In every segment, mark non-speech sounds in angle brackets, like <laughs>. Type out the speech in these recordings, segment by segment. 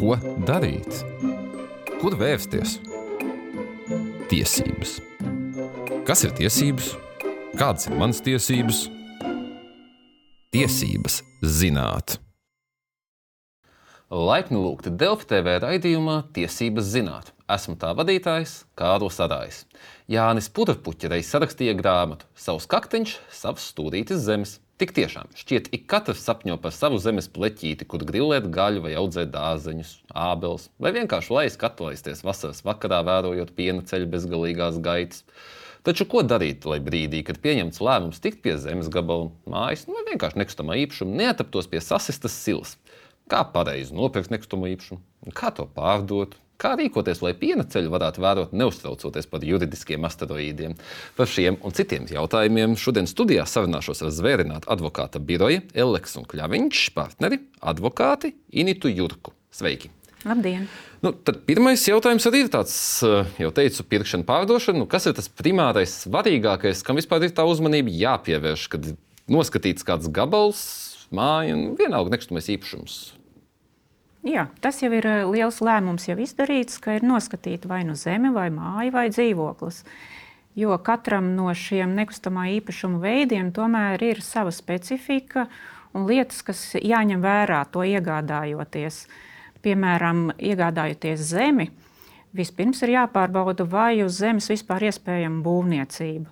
Ko darīt? Kur vērsties? Tiesības. Kas ir tiesības? Kādas ir manas tiesības? Tiesības zināt. Laipni lūgti Delfi TV raidījumā Tiesības zināt. Esmu tā vadītājs Kārlis Arājs. Jānis Purpuķa reiz sarakstīja grāmatu Savs kakteņš, savs stūrītis zemes. Tik tiešām šķiet, ik katrs sapņo par savu zemes pleķīti, kur grillēt gaļu vai audzēt dārzeņus, ābelus, vai vienkārši lai skatlaisties vasaras vakarā, vērojot piena ceļa bezgalīgās gaitas. Taču ko darīt, lai brīdī, kad pieņemts lēmums tikt pie zemes gabala mājas, nu, vienkārši nekustamā īpašuma, neataptos pie sasistas silas? Kā pareizi nopirkt nekustamo īpašumu, kā to pārdot, Kā rīkoties, lai piena ceļu varētu vērot, neuztraucoties par juridiskiem asteroīdiem? Par šiem un citiem jautājumiem šodien studijā sarunāšos ar zvērinātu advokāta biroja Eleks un Kļaviņš partneri, advokāti Initu Jurku. Sveiki! Labdien! Nu, pirmais jautājums arī ir tāds, jau teicu, pirkšana, pārdošana. Nu, kas ir tas primārais, svarīgākais, kam vispār ir tā uzmanība jāpievērš, kad noskatīts kāds gabals, māja, nu, vienalga nekustamais īpašums? Jā, tas jau ir eh, liels lēmums, jau izdarīts, ka ir noskatīta vai nu zeme, vai māja, vai dzīvoklis. Jo katram no šiem nekustamā īpašuma veidiem tomēr ir sava specifika un lietas, kas jāņem vērā to iegādājoties. Piemēram, iegādājoties zemi, vispirms ir jāpārbauda, vai uz zemes vispār iespējama būvniecība.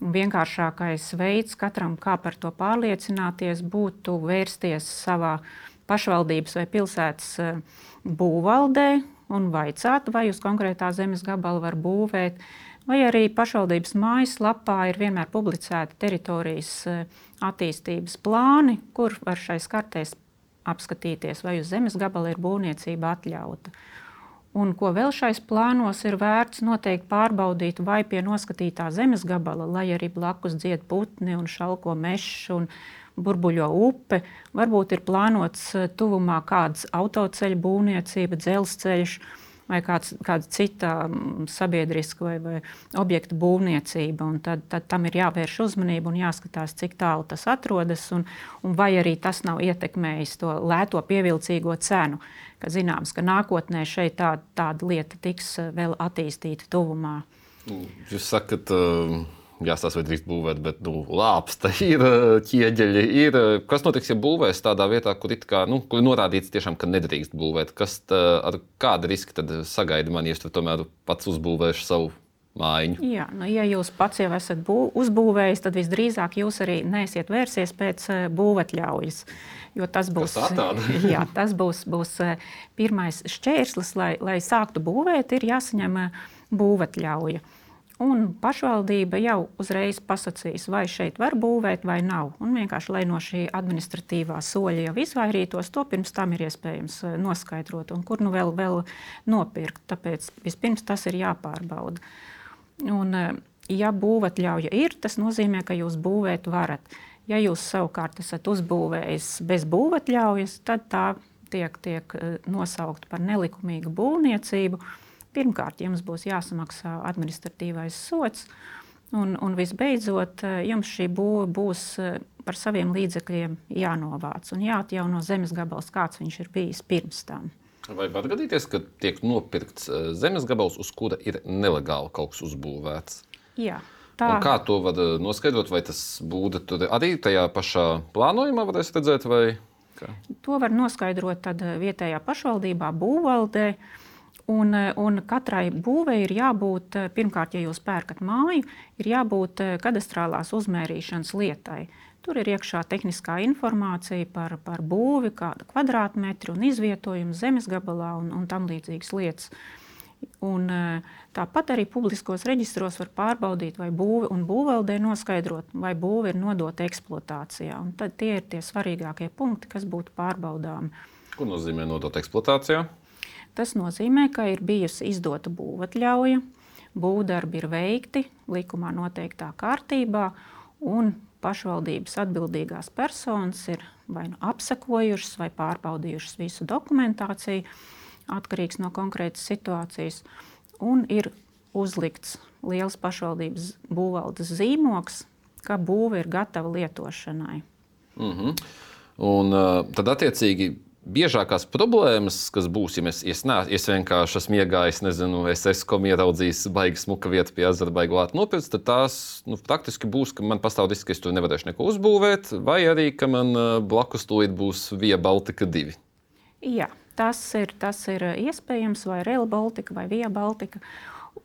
Un vienkāršākais veids katram, kā par to pārliecināties, būtu vērsties savā pašvaldības vai pilsētas eh, būvvaldē un vaicāt, vai uz konkrētā zemes gabala var būvēt. Vai arī pašvaldības mājaslapā ir vienmēr publicēti teritorijas eh, attīstības plāni, kur var šais kartēs apskatīties, vai uz zemes gabala ir būvniecība atļauta. Un ko vēl šais plānos ir vērts noteikti pārbaudīt, vai pie noskatītā zemes gabala, lai arī blakus dzied putni un šalko mežs un burbuļo upe, varbūt ir plānots eh, tuvumā kāds autoceļa būvniecība, dzelzceļš vai kāds, kāda cita mm, sabiedriska vai, vai objekta būvniecība. Tad, tad tam ir jāvērš uzmanība un jāskatās, cik tālu tas atrodas, un, un vai arī tas nav ietekmējis to lēto pievilcīgo cenu. Ka zināms, ka nākotnē šeit tā, tāda lieta tiks eh, vēl attīstīta tuvumā. Jūs sakat, uh jāstāsta, vai drīkst būvēt, bet nu, lāpsta ir, ķieģeļi ir. Kas notiks, ja būvēs tādā vietā, kur, kā, nu, kur norādīts, tiešām, ka nedrīkst būvēt? Kas tā, ar kāda riska tad sagaida man, ja es tomēr pats uzbūvēšu savu? Mājiņu. Jā, nu, ja jūs pats jau esat bū, uzbūvējis, tad visdrīzāk jūs arī neesiet vērsies pēc būvatļaujas. Jo tas būs, <laughs> jā, tas būs, būs pirmais šķērslis, lai, lai sāktu būvēt, ir jāsaņem būvatļauja. Un pašvaldība jau uzreiz pasakīs, vai šeit var būvēt, vai nav. Un vienkārši, lai no šī administratīvā soļa jau izvairītos, to pirms tam ir iespējams eh, noskaidrot, un kur nu vēl, vēl nopirkt. Tāpēc vispirms tas ir jāpārbauda. Un, eh, ja būvatļauja ir, tas nozīmē, ka jūs būvēt varat. Ja jūs savukārt esat uzbūvējis bez būvatļaujas, tad tā tiek, tiek eh, nosaukta par nelikumīgu būvniecību. Pirmkārt, jums būs jāsamaksā administratīvais sots, un, un visbeidzot, jums šī būve būs eh, par saviem līdzekļiem jānovāc un jāatjauno zemes gabals, kāds viņš ir bijis pirms tam. Vai var gadīties, ka tiek nopirkts eh, zemes gabals, uz kura ir nelegāli kaut kas uzbūvēts? Jā. Tā. Un kā to var eh, noskaidrot? Vai tas būtu arī tajā pašā plānojumā, varēs redzēt, vai kā? To var noskaidrot vietējā pašvaldībā, būvvaldē. Uh, Un, eh, un katrai būvei ir jābūt, eh, pirmkārt, ja jūs pērkat māju, ir jābūt eh, kadastrālās uzmērīšanas lietai. Tur ir iekšā tehniskā informācija par, par būvi, kāda kvadrātmetru un izvietojumu zemes gabalā un, un tam līdzīgas lietas. Un, tāpat arī publiskos reģistros var pārbaudīt, vai būve un būvvaldē noskaidrot, vai būve ir nodota eksploatācijā. Un tad tie ir tie svarīgākie punkti, kas būtu pārbaudāmi. Ko nozīmē nodota eksploatācijā? Tas nozīmē, ka ir bijusi izdota būvatļauja, būvdarbi ir veikti likumā noteiktā kārtībā, un pašvaldības atbildīgās personas ir vai nu apsekojušas, vai pārbaudījušas visu dokumentāciju, atkarīgs no konkrētas situācijas, un ir uzlikts liels pašvaldības būvvaldes zīmoks, ka būve ir gatava lietošanai. Mm -hmm. Un uh, tad, attiecīgi, biežākās problēmas, kas būs, ja mēs es, ne, es vienkārši esmu iegājis, nezinu, es esmu ieraudzījis baigi smuka vietu pie ezera, baigi lāt nopirkt, tad tās nu, faktiski būs, ka man pastāv risks, ka es tur nevarēšu neko uzbūvēt, vai arī, ka man blakus tūlīt būs Via Baltica 2. Jā, tas ir, tas ir iespējams, vai Rail Baltica vai Via Baltica.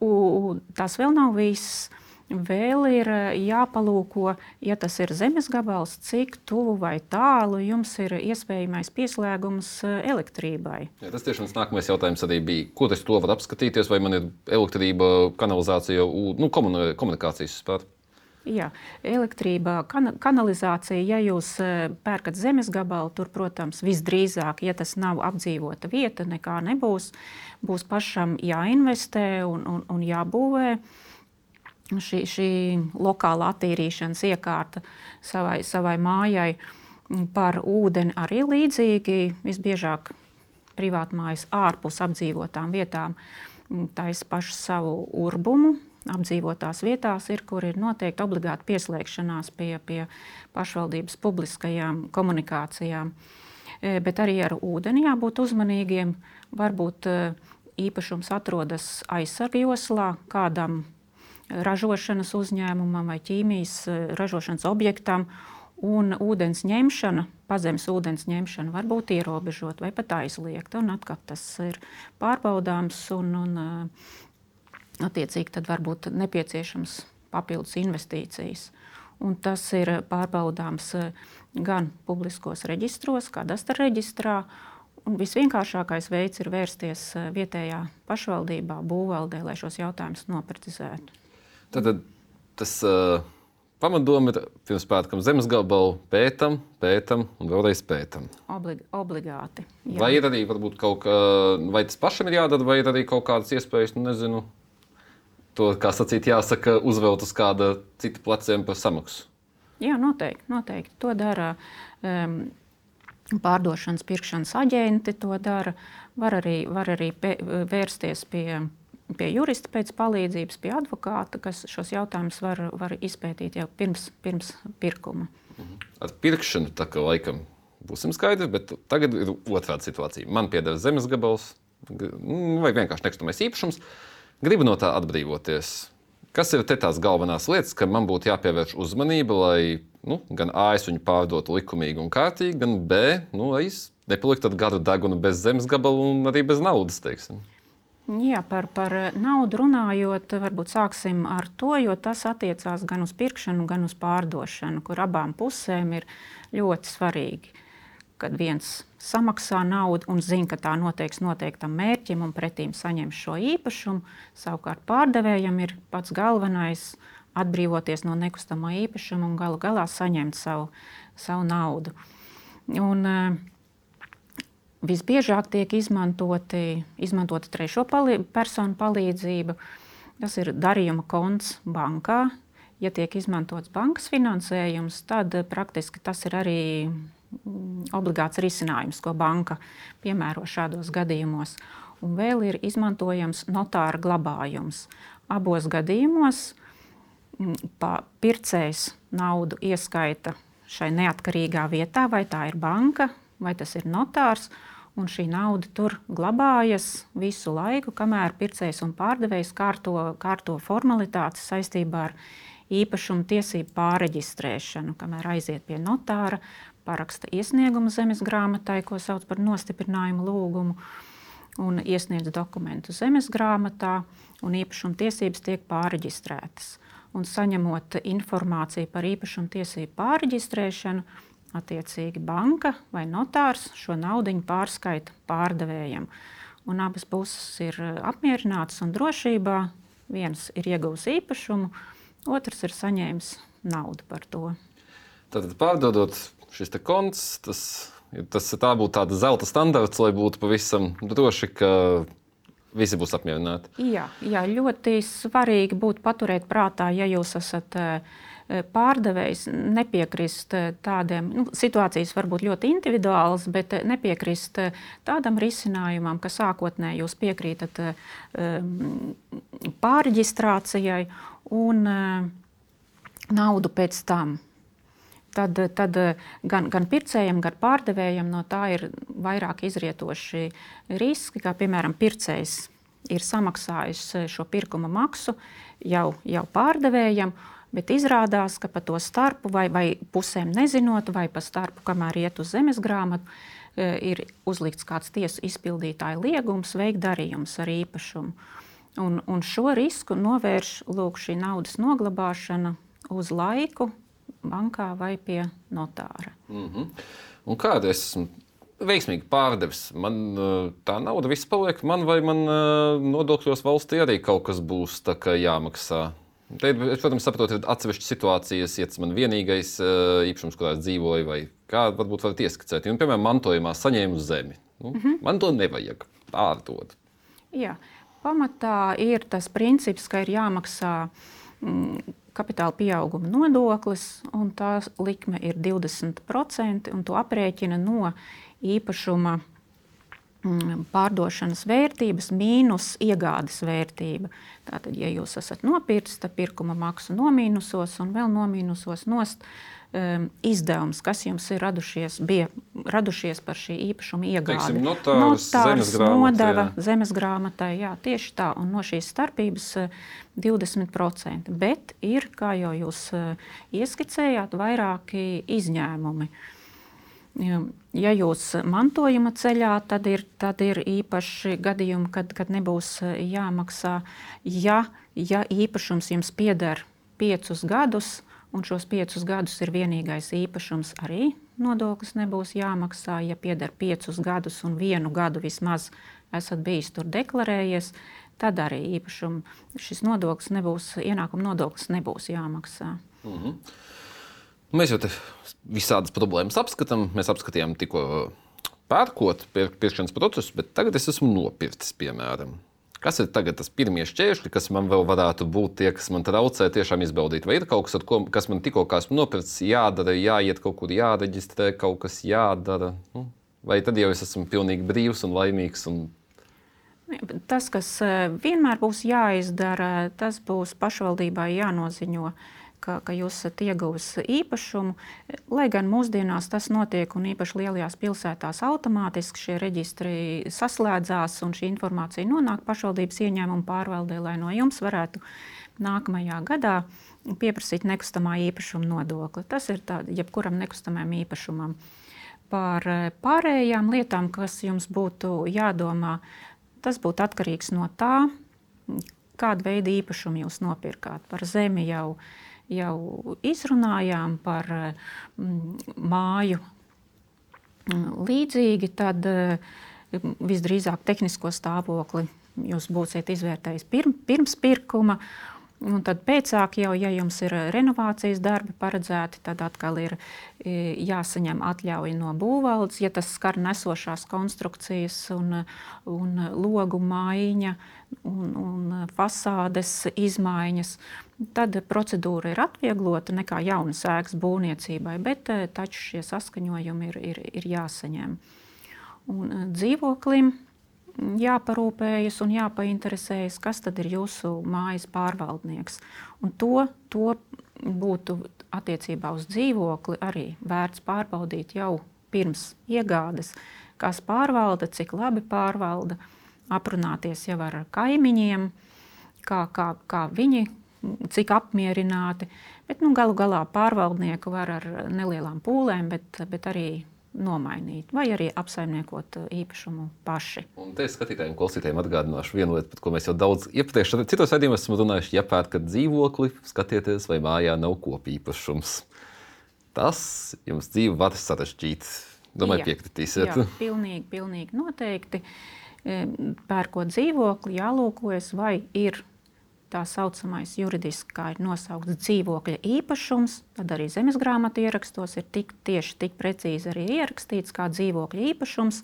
U, tas vēl nav viss. Vēl ir eh, jāpalūko, ja tas ir zemes gabals, cik tuvu vai tālu jums ir iespējamais pieslēgums eh, elektrībai. Jā, tas tiešām nākamais jautājums arī bija, ko es to varu apskatīties, vai man ir elektrība, kanalizācija, nu, komunikācijas spēka. Jā, elektrība, kan kanalizācija, ja jūs eh, pērkat zemes gabalu, tur, protams, visdrīzāk, ja tas nav apdzīvota vieta, nekā nebūs, būs pašam jāinvestē un, un, un jābūvē. Uh, šī, šī lokāla attīrīšanas iekārta savai, savai mājai par ūdeni arī līdzīgi. Visbiežāk privātmājas ārpus apdzīvotām vietām taisa pašu savu urbumu. Apdzīvotās vietās ir, kur ir noteikti obligāti pieslēgšanās pie, pie pašvaldības publiskajām komunikācijām. E, bet arī ar ūdeni jābūt uzmanīgiem. Varbūt e, īpašums atrodas aizsargjoslā, kādam ražošanas uzņēmumam vai ķīmijas eh, ražošanas objektam. Un ūdens ņemšana, pazemes ūdens ņemšana var būt ierobežota vai pat aizliegta. Atkal tas ir pārbaudāms un, un eh, attiecīgi tad var būt nepieciešams papildus investīcijas. Un tas ir pārbaudāms eh, gan publiskos reģistros, kadastra reģistrā, Un visvienkāršākais veids ir vērsties vietējā pašvaldībā, būvvaldē, lai šos jautājumus noprecizētu. Tad, tad tas uh, pamatdoma ir pirms pētām zemes gabalu pētam, pētam un vēlreiz pētam. Oblig obligāti. Jā. Vai ir arī kaut kā, vai tas pašam ir jādara, vai ir arī kaut kādas iespējas, nu, nezinu, to, kā sacīt, jāsaka, uzvelt uz kāda cita pleciem par samaksu? Jā, noteikti. noteikti. To dara um, pārdošanas, pirkšanas aģenti. To dara. Var arī, var arī pē, vērsties pie pie jurista pēc palīdzības, pie advokāta, kas šos jautājumus var, var izpētīt jau pirms, pirms pirkuma. Ar pirkšanu tā kā laikam būsim skaidri, bet tagad ir otrāda situācija. Man pieder zemes gabals nu, vai vienkārši nekustamais īpašums. Gribu no tā atbrīvoties. Kas ir tās galvenās lietas, kam man būtu jāpievērš uzmanība, lai nu, gan A es viņu pārdotu likumīgi un kārtīgi, gan B, nu, lai es nepaliktu gadu degunu bez zemes gabala un arī bez naudas. Teiksim. Jā, par, par naudu runājot, varbūt sāksim ar to, jo tas attiecās gan uz pirkšanu, gan uz pārdošanu, kur abām pusēm ir ļoti svarīgi. Kad viens samaksā naudu un zina, ka tā noteiks noteiktam mērķim un pretīm saņem šo īpašumu, savukārt pārdevējam ir pats galvenais atbrīvoties no nekustamā īpašuma un galu galā saņemt savu, savu naudu. Un, uh, Visbiežāk tiek izmantoti, izmantota trešo palī, personu palīdzība. Tas ir darījuma konts bankā. Ja tiek izmantots bankas finansējums, tad praktiski tas ir arī mm, obligāts risinājums, ko banka piemēro šādos gadījumos. Un vēl ir izmantojams notāra glabājums. Abos gadījumos mm, pircējs naudu ieskaita šai neatkarīgā vietā, vai tā ir banka vai tas ir notārs un šī nauda tur glabājas visu laiku, kamēr pircējs un pārdevējs kārto, kārto formalitātes saistībā ar īpašumu tiesību pāreģistrēšanu, kamēr aiziet pie notāra, paraksta iesniegumu zemes grāmatai, ko sauc par nostiprinājumu lūgumu, un iesniedz dokumentu zemes grāmatā, un īpašuma tiesības tiek pāreģistrētas. Un saņemot informāciju par īpašuma tiesību pāreģistrēšanu, Attiecīgi banka vai notārs šo naudu pārskaita pārdevējam. Un abas puses ir apmierinātas un drošībā. Viens ir ieguvis īpašumu, otrs ir saņēmis naudu par to. Tad pārdodot šis konts, tas, tas tā būtu tāda zelta standarts, lai būtu pavisam droši, ka visi būs apmierināti. Jā, jā ļoti svarīgi būtu paturēt prātā, ja jūs esat uh, pārdevējs nepiekrist eh, tādiem, nu, situācijas var būt ļoti individuālas, bet eh, nepiekrist tādam risinājumam, ka sākotnēji jūs piekrītat pārreģistrācijai un naudu pēc tam. Tad, tad gan, gan pircējiem, gan pārdevējiem no tā ir vairāk izrietoši riski, kā piemēram pircējs ir samaksājis šo pirkuma maksu jau, jau pārdevējam. Bet izrādās, ka pa to starpu, vai, vai pusēm nezinot, vai pa starpu, kamēr iet uz zemes grāmatu, e, ir uzlikts kāds tiesu izpildītāja liegums veikt darījumus ar īpašumu. Un, un šo risku novērš lūk, šī naudas noglabāšana uz laiku, bankā vai pie notāra. Mm -hmm. Un kāda es esmu veiksmīgi pārdevis? Man eh, tā nauda viss paliek man, vai man eh, nodokļos valstī arī kaut kas būs jāmaksā? Te, es, protams, saprotu, ir atsevišķas situācijas, ja tas man vienīgais eh, īpašums, kurā es dzīvoju, vai kā varbūt varat ieskicēt. Un, piemēram, mantojumā saņēmu zemi. Nu, mm -hmm. Man to nevajag pārdot. Jā, pamatā ir tas princips, ka ir jāmaksā. Mm, kapitāla pieauguma nodoklis, un tā likme ir 20%, un to aprēķina no īpašuma mm, pārdošanas vērtības mīnus iegādes vērtība. Tātad, ja jūs esat nopircis, tad pirkuma maksu nomīnusos un vēl nomīnusos nost um, izdevums, kas jums ir radušies, bija radušies par šī īpašuma iegādi. Teiksim, notārs, notārs nodeva jā. zemes grāmatai. Jā, tieši tā, un no šīs starpības 20%. Eh, Bet ir, kā jau jūs eh, ieskicējāt, vairāki izņēmumi. Ja jūs mantojuma ceļā, tad ir, tad ir īpaši gadījumi, kad, kad nebūs eh, jāmaksā. Ja, ja īpašums jums pieder piecus gadus, un šos piecus gadus ir vienīgais īpašums, arī nodoklis nebūs jāmaksā. Ja pieder piecus gadus un vienu gadu vismaz esat bijis tur deklarējies, tad arī īpašum, šis nodoklis nebūs, ienākuma nodoklis nebūs jāmaksā. Mm -hmm. Mēs jau visādas problēmas apskatām. Mēs apskatījām tikko pērkot, pirkšanas procesu, bet tagad es esmu nopircis, piemēram. Kas ir tagad tas pirmie šķēršļi, kas man vēl varētu būt tie, kas man traucē tiešām izbaudīt? Vai ir kaut kas, ko, kas man tikko esmu nopircis, jādara, jāiet kaut kur, jāreģistrē, kaut kas jādara? Nu, vai tad jau es esmu pilnīgi brīvs un laimīgs? Un... Tas, kas eh, vienmēr būs jāizdara, tas būs pašvaldībai jānoziņo ka, ka jūs esat ieguvis īpašumu. Lai gan mūsdienās tas notiek un īpaši lielajās pilsētās automātiski šie reģistri saslēdzās un šī informācija nonāk pašvaldības ieņēmuma pārvaldē, lai no jums varētu nākamajā gadā pieprasīt nekustamā īpašuma nodokli. Tas ir tā, jebkuram nekustamajam īpašumam. Par pārējām lietām, kas jums būtu jādomā, tas būtu atkarīgs no tā, kādu veidu īpašumu jūs nopirkāt. Par zemi jau uh, jau izrunājām par mm, māju. Mm, līdzīgi tad mm, visdrīzāk tehnisko stāvokli jūs būsiet izvērtējis pirms pirkuma, Un tad pēcāk, jau, ja jums ir renovācijas darbi paredzēti, tad atkal ir e, jāsaņem atļauja no būvvaldes, ja tas skar nesošās konstrukcijas un, un logu maiņa un, un fasādes izmaiņas. Tad procedūra ir atvieglota nekā jaunas ēkas būvniecībai, bet e, taču šie saskaņojumi ir, ir, ir jāsaņem. Un dzīvoklim jāparūpējas un jāpainteresējas, kas tad ir jūsu mājas pārvaldnieks. Un to, to būtu attiecībā uz dzīvokli arī vērts pārbaudīt jau pirms iegādes, kas pārvalda, cik labi pārvalda, aprunāties jau ar kaimiņiem, kā, kā, kā viņi, cik apmierināti. Bet nu, galu galā pārvaldnieku var ar nelielām pūlēm, bet, bet arī nomainīt, vai arī apsaimniekot uh, īpašumu paši. Un te skatītājiem, klausītājiem atgādināšu vienu lietu, par ko mēs jau daudz iepriekš citos raidījumos esam runājuši. Ja pērkat dzīvokli, skatieties, vai mājā nav kopīpašums. Tas jums dzīvi var sarežģīt. Domāju, piekritīsiet. Jā, pilnīgi, pilnīgi noteikti. Pērkot dzīvokli, jālūkojas, vai ir tā saucamais juridiski, kā ir nosaukts dzīvokļa īpašums, tad arī zemes grāmatu ierakstos ir tik, tieši tik precīzi arī ierakstīts kā dzīvokļa īpašums.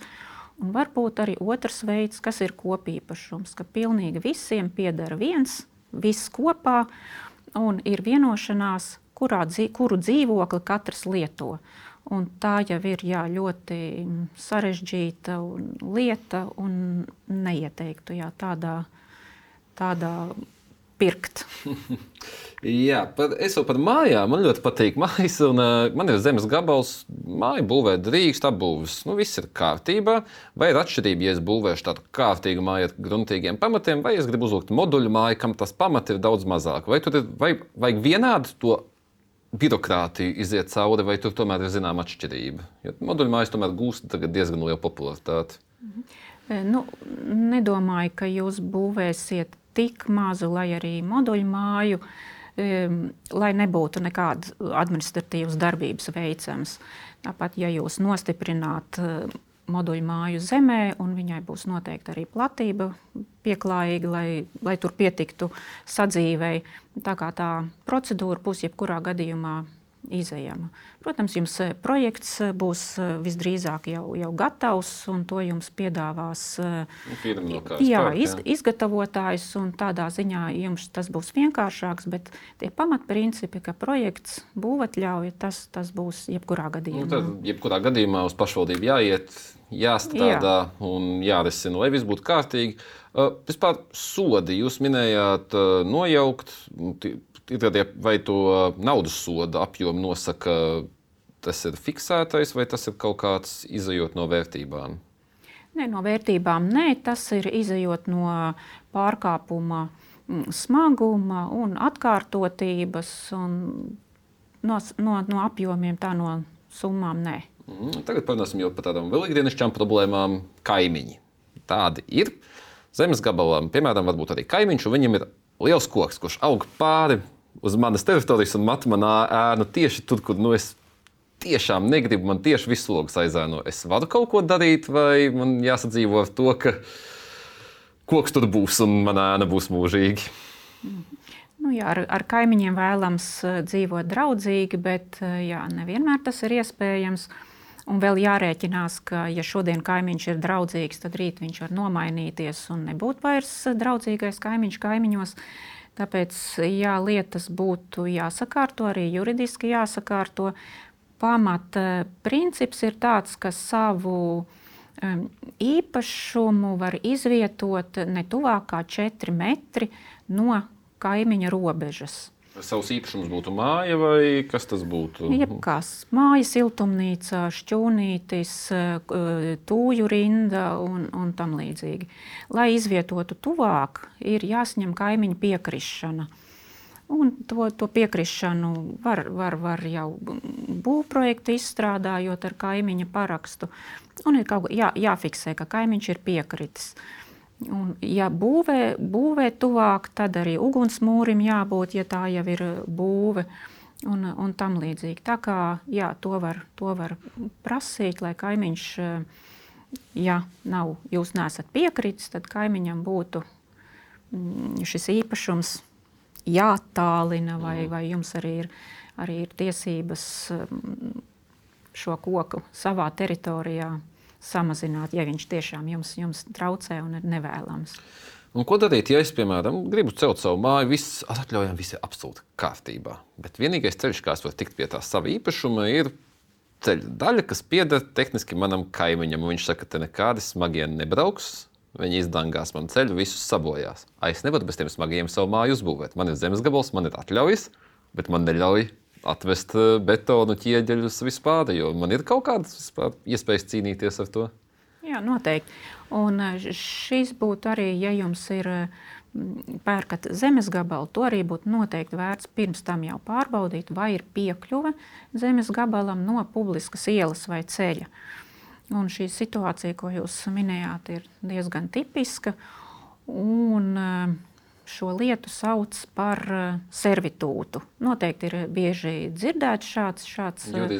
Un varbūt arī otrs veids, kas ir kopīpašums, ka pilnīgi visiem pieder viens, viss kopā, un ir vienošanās, kurā, kuru dzīvokli katrs lieto. Un tā jau ir jā, ļoti sarežģīta lieta un neieteiktu jā, tādā, tādā pirkt. <laughs> Jā, par, es jau par mājām. Man ļoti patīk mājas, un uh, man ir zemes gabals. Māju būvēt drīkst, apbūves. Nu, viss ir kārtībā. Vai ir atšķirība, ja es būvēšu tādu kārtīgu māju ar gruntīgiem pamatiem, vai es gribu uzlikt moduļu māju, kam tas pamats ir daudz mazāk? Vai tur ir vai, vajag vienādu to birokrātiju iziet cauri, vai tur tomēr ir zināma atšķirība? Jo moduļu mājas tomēr gūst diezgan lielu popularitāti. Mhm. Nu, nedomāju, ka jūs būvēsiet tik mazu, lai arī moduļu māju, lai nebūtu nekādas administratīvas darbības veicams. Tāpat, ja jūs nostiprināt uh, moduļu māju zemē, un viņai būs noteikti arī platība pieklājīga, lai, lai tur pietiktu sadzīvei. Tā kā tā procedūra būs jebkurā gadījumā izējama. Protams, jums eh, projekts eh, būs eh, visdrīzāk jau, jau gatavs, un to jums piedāvās nu, jā, iz, izgatavotājs. Tādā ziņā jums tas būs vienkāršāks, bet tie pamatprincipi, ka projekts būvatļauja, tas, tas būs jebkurā gadījumā. Nu, tad, jebkurā gadījumā uz pašvaldību jāiet, jāstrādā Jā. un jārisina, lai viss būtu kārtīgi. Uh, vispār sodi jūs minējāt, uh, nojaukt vai to naudas soda apjomu nosaka tas ir fiksētais, vai tas ir kaut kāds izējot no vērtībām? Nē, no vērtībām nē, tas ir izējot no pārkāpuma mm, smaguma un atkārtotības, un no, no, no apjomiem, tā no summām nē. Mm, tagad parunāsim par tādām vēl ikdienišķām problēmām. Kaimiņi. Tādi ir. Zemes gabalam, piemēram, arī kaimiņš, un viņam ir liels koks, kurš aug pāri uz manas teritorijas un mat manā ēnu tieši tur, kur nu, es tiešām negribu, man tieši visu logus aizēno. Es varu kaut ko darīt, vai man jāsadzīvo ar to, ka koks tur būs un manā ēna būs mūžīgi. Nu, jā, ar, ar kaimiņiem vēlams eh, dzīvot draudzīgi, bet eh, jā, nevienmēr tas ir iespējams. Un vēl jārēķinās, ka, ja šodien kaimiņš ir draudzīgs, tad rīt viņš var nomainīties un nebūt vairs draudzīgais kaimiņš kaimiņos. Tāpēc jā, lietas būtu jāsakārto, arī juridiski jāsakārto. Pamata princips ir tāds, ka savu um, īpašumu var izvietot ne tuvāk kā 4 metri no kaimiņa robežas. Savs īpašums būtu māja vai kas tas būtu? Jebkas. Māja, siltumnīca, šķūnītis, tūju rinda un, un tam līdzīgi. Lai izvietotu tuvāk, ir jāsņem kaimiņa piekrišana. Un to, to piekrišanu var, var, var jau būvprojektu izstrādājot ar kaimiņa parakstu. Un ir kaut kā jā, jāfiksē, ka kaimiņš ir piekritis. Uh, Un, ja būvē, būvē tuvāk, tad arī ugunsmūrim jābūt, ja tā jau ir būve. Un, un tam līdzīgi. Tā kā jā, to, var, to var prasīt, lai kaimiņš, ja nav, jūs nesat piekritis, tad kaimiņam būtu mm, šis īpašums jātālina, vai, mm. vai jums arī ir, arī ir tiesības mm, šo koku savā teritorijā samazināt, ja viņš tiešām jums, jums traucē un ir nevēlams. Un ko darīt, ja es, piemēram, gribu celt savu māju, viss ar atļaujām, viss ir absolūti kārtībā. Bet vienīgais ceļš, kā es varu tikt pie tā sava īpašuma, ir ceļa daļa, kas pieder tehniski manam kaimiņam. Viņš saka, ka te nekādi smagie nebrauks. Viņi izdangās man ceļu, visus sabojās. Es nevaru bez tiem smagiem savu māju uzbūvēt. Man ir zemes gabals, man ir atļaujas, bet man neļauj atvest eh, betonu ķieģeļus vispār, jo man ir kaut kādas vispār, iespējas cīnīties ar to. Jā, noteikti. Un eh, šis būtu arī, ja jums ir mm, pērkat zemes gabalu, to arī būtu noteikti vērts pirms tam jau pārbaudīt, vai ir piekļuve zemes gabalam no publiskas ielas vai ceļa. Un šī situācija, ko jūs minējāt, ir diezgan tipiska. Un, uh, šo lietu sauc par uh, servitūtu. Noteikti ir bieži dzirdēts šāds. šāds uh,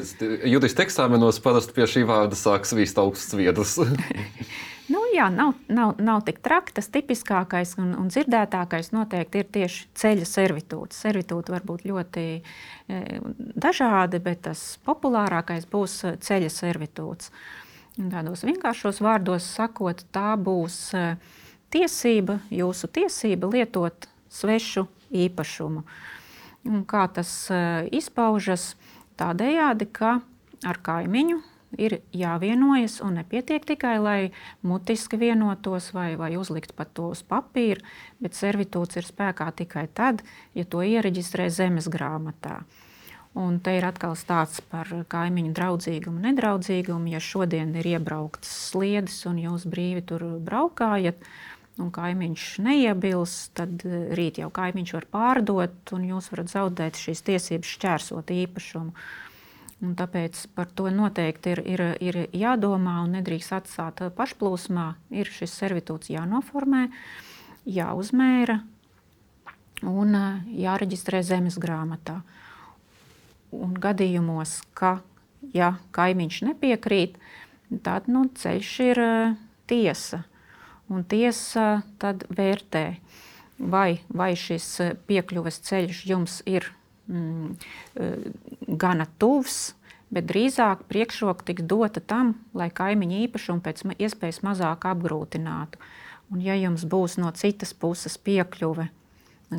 Juridiski eksāmenos parasti pie šī vārda sāk svīst augsts viedrs. <laughs> <laughs> nu, jā, nav, nav, nav tik traki. Tas tipiskākais un, un dzirdētākais noteikti ir tieši ceļa servitūts. Servitūti var būt ļoti e, dažādi, bet tas populārākais būs ceļa servitūts. Tādos vienkāršos vārdos sakot, tā būs uh, tiesība, jūsu tiesība lietot svešu īpašumu. Un kā tas uh, izpaužas? Tādējādi, ka ar kaimiņu ir jāvienojas, un nepietiek tikai, lai mutiski vienotos vai, vai uzlikt pat to uz papīra, bet servitūts ir spēkā tikai tad, ja to iereģistrē zemes grāmatā. Un te ir atkal stāsts par kaimiņu draudzīgumu, nedraudzīgumu. Ja šodien ir iebraukts sliedes un jūs brīvi tur braukājat, un kaimiņš neiebilst, tad rīt jau kaimiņš var pārdot, un jūs varat zaudēt šīs tiesības šķērsot īpašumu. Un tāpēc par to noteikti ir, ir, ir jādomā un nedrīkst atstāt pašplūsmā. Ir šis servitūts jānoformē, jāuzmēra un jāreģistrē zemes grāmatā. Un gadījumos, ka ja kaimiņš nepiekrīt, tad nu, ceļš ir tiesa. Un tiesa tad vērtē, vai, vai šis piekļuves ceļš jums ir mm, gana tuvs, bet drīzāk priekšroka tiks dota tam, lai kaimiņa īpašumu pēc iespējas mazāk apgrūtinātu. Un, ja jums būs no citas puses piekļuve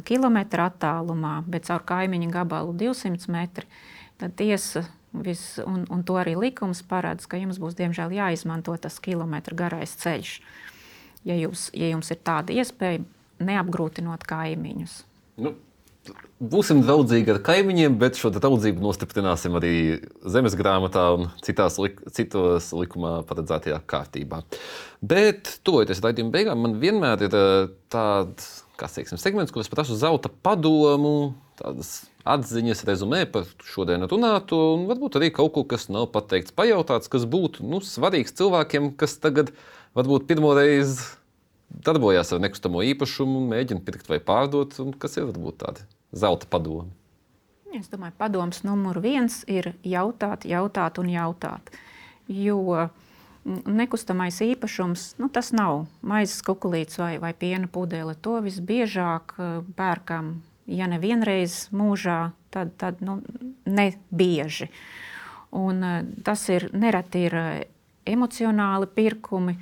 kilometra attālumā, bet caur kaimiņa gabalu 200 metri, tad tiesa vis, un, un to arī likums paredz, ka jums būs diemžēl jāizmanto tas kilometra garais ceļš. Ja, jūs, ja jums ir tāda iespēja, neapgrūtinot kaimiņus. Nu, Būsim draudzīgi ar kaimiņiem, bet šo draudzību nostiprināsim arī zemes grāmatā un citās lik citos likumā paredzētajā kārtībā. Bet, tojoties raidījuma beigām, man vienmēr ir eh, tāds teiksim, segments, kur es prasu zelta padomu, tādas atziņas, rezumē par šodienu runāto, un varbūt arī kaut ko, kas nav pateikts, pajautāts, kas būtu nu, svarīgs cilvēkiem, kas tagad varbūt pirmo reizi darbojās ar nekustamo īpašumu, mēģina pirkt vai pārdot, kas ir varbūt tādi zelta padomi? Es domāju, padoms numur viens ir jautāt, jautāt un jautāt. Jo nekustamais īpašums, nu, tas nav maizes kukurūzs vai, vai piena pudele. To visbiežāk eh, pērkam, ja ne vienreiz mūžā, tad, tad nu, ne bieži. Un, eh, tas ir nereti ir eh, emocionāli pirkumi,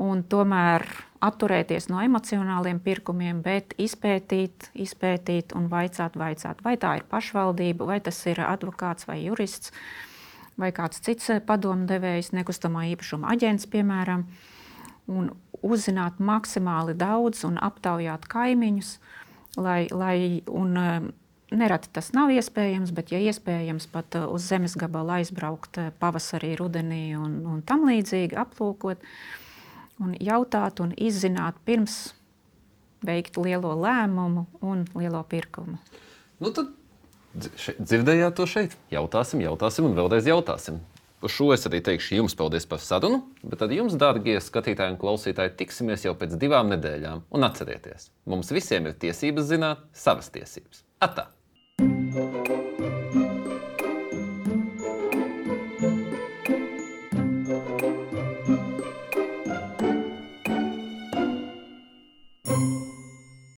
un tomēr atturēties no emocionāliem pirkumiem, bet izpētīt, izpētīt un vaicāt, vaicāt, vai tā ir pašvaldība, vai tas ir advokāts vai jurists, vai kāds cits padomdevējs, nekustamā īpašuma aģents, piemēram, un uzzināt maksimāli daudz un aptaujāt kaimiņus, lai, lai un, Nereti tas nav iespējams, bet, ja iespējams, pat uz zemes gabalu aizbraukt pavasarī, rudenī un, un tam līdzīgi aplūkot, uh, un jautāt un izzināt pirms veikt lielo lēmumu un lielo pirkumu. Nu, tad dzirdējāt to šeit. Jautāsim, jautāsim un vēlreiz jautāsim. Uz šo es arī teikšu jums paldies par sarunu, bet tad jums, dārgie skatītāji un klausītāji, tiksimies jau pēc divām nedēļām. Un atcerieties, mums visiem ir tiesības zināt savas tiesības. Atā! thank you